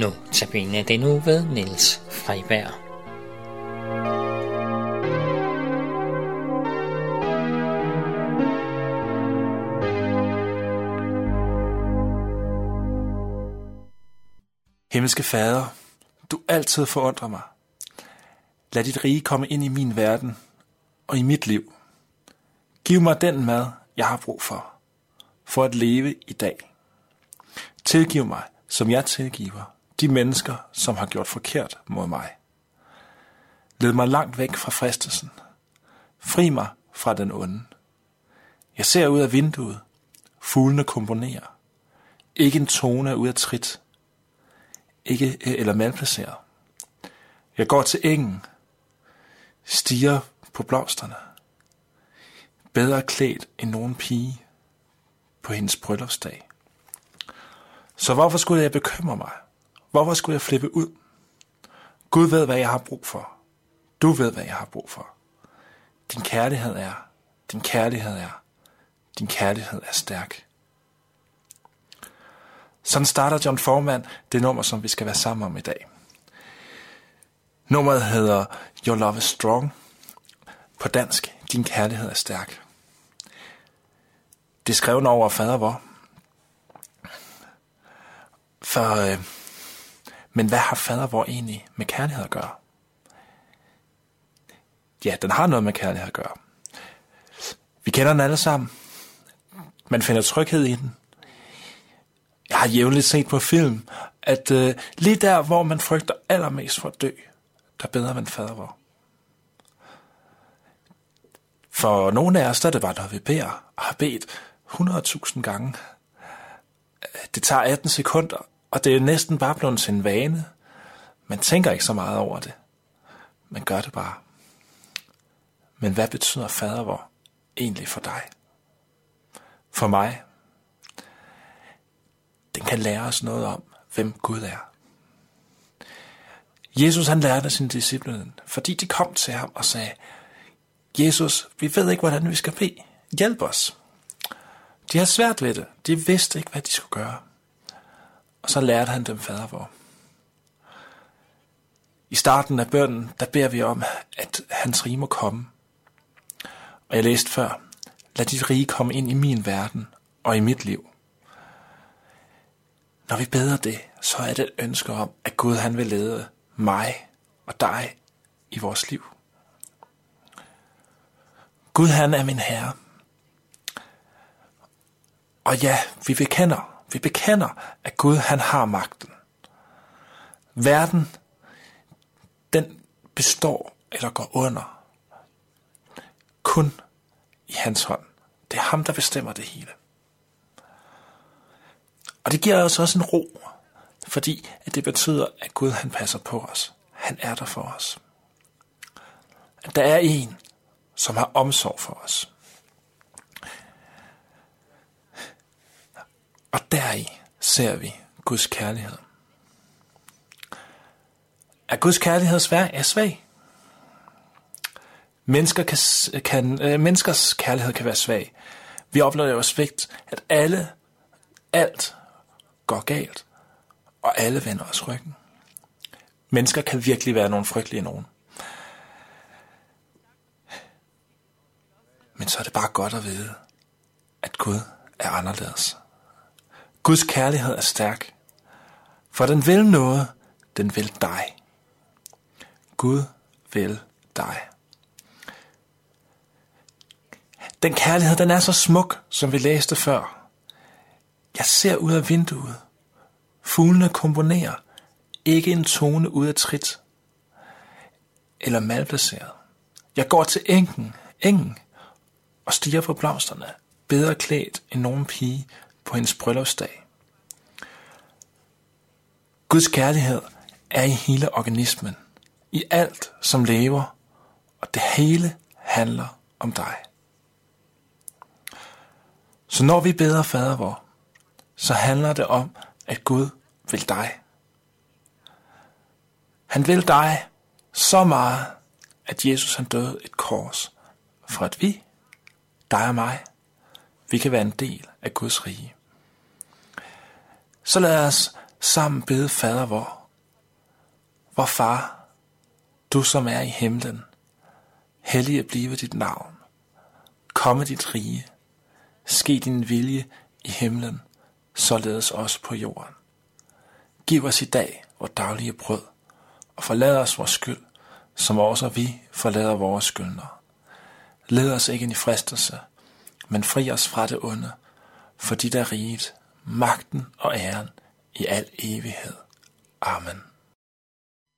Notabene den nu ved Niels Freiberg. Himmelske Fader, du altid forundrer mig. Lad dit rige komme ind i min verden og i mit liv. Giv mig den mad, jeg har brug for, for at leve i dag. Tilgiv mig, som jeg tilgiver de mennesker, som har gjort forkert mod mig. Led mig langt væk fra fristelsen. Fri mig fra den onde. Jeg ser ud af vinduet. Fuglene komponerer. Ikke en tone er ud af trit. Ikke øh, eller malplaceret. Jeg går til engen. Stiger på blomsterne. Bedre klædt end nogen pige på hendes bryllupsdag. Så hvorfor skulle jeg bekymre mig? Hvorfor skulle jeg flippe ud? Gud ved, hvad jeg har brug for. Du ved, hvad jeg har brug for. Din kærlighed er, din kærlighed er, din kærlighed er stærk. Sådan starter John Foreman det nummer, som vi skal være sammen om i dag. Nummeret hedder Your Love is Strong. På dansk, Din kærlighed er stærk. Det er skrevet over fader vor. For, øh, men hvad har fader vor egentlig med kærlighed at gøre? Ja, den har noget med kærlighed at gøre. Vi kender den alle sammen. Man finder tryghed i den. Jeg har jævnligt set på film, at øh, lige der, hvor man frygter allermest for at dø, der beder man fader vor. For nogle af os, der er det bare, når vi beder, og har bedt 100.000 gange. Det tager 18 sekunder, og det er næsten bare blevet sin vane. Man tænker ikke så meget over det. Man gør det bare. Men hvad betyder fadervor egentlig for dig? For mig? Den kan lære os noget om, hvem Gud er. Jesus han lærte sine disciple, fordi de kom til ham og sagde, Jesus, vi ved ikke, hvordan vi skal bede. Hjælp os. De har svært ved det. De vidste ikke, hvad de skulle gøre. Og så lærte han dem fader vor. I starten af bønden, der beder vi om, at hans rige må komme. Og jeg læste før, lad dit rige komme ind i min verden og i mit liv. Når vi beder det, så er det et ønske om, at Gud han vil lede mig og dig i vores liv. Gud han er min herre. Og ja, vi bekender, vi bekender, at Gud han har magten. Verden, den består eller går under. Kun i hans hånd. Det er ham, der bestemmer det hele. Og det giver os også en ro, fordi at det betyder, at Gud han passer på os. Han er der for os. At der er en, som har omsorg for os. Deri ser vi Guds kærlighed. Er Guds kærlighed svær Er svag? Mennesker kan, kan, øh, menneskers kærlighed kan være svag. Vi oplever jo svigt, at alle, alt går galt, og alle vender os ryggen. Mennesker kan virkelig være nogle frygtelige nogen. Men så er det bare godt at vide, at Gud er anderledes. Guds kærlighed er stærk, for den vil noget, den vil dig. Gud vil dig. Den kærlighed, den er så smuk, som vi læste før. Jeg ser ud af vinduet. Fuglene komponerer. Ikke en tone ud af trit. Eller malplaceret. Jeg går til enken, engen og stiger på blomsterne, bedre klædt end nogen pige på hendes bryllupsdag. Guds kærlighed er i hele organismen, i alt som lever, og det hele handler om dig. Så når vi beder fader vor, så handler det om, at Gud vil dig. Han vil dig så meget, at Jesus han døde et kors, for at vi, dig og mig, vi kan være en del af Guds rige. Så lad os sammen bede fader vor Vor far, du som er i himlen, hellige blive dit navn. Komme dit rige. Ske din vilje i himlen, således også på jorden. Giv os i dag vores daglige brød, og forlad os vores skyld, som også vi forlader vores skyldnere. Led os ikke ind i fristelse, men fri os fra det onde, for dit er riget, magten og æren i al evighed. Amen.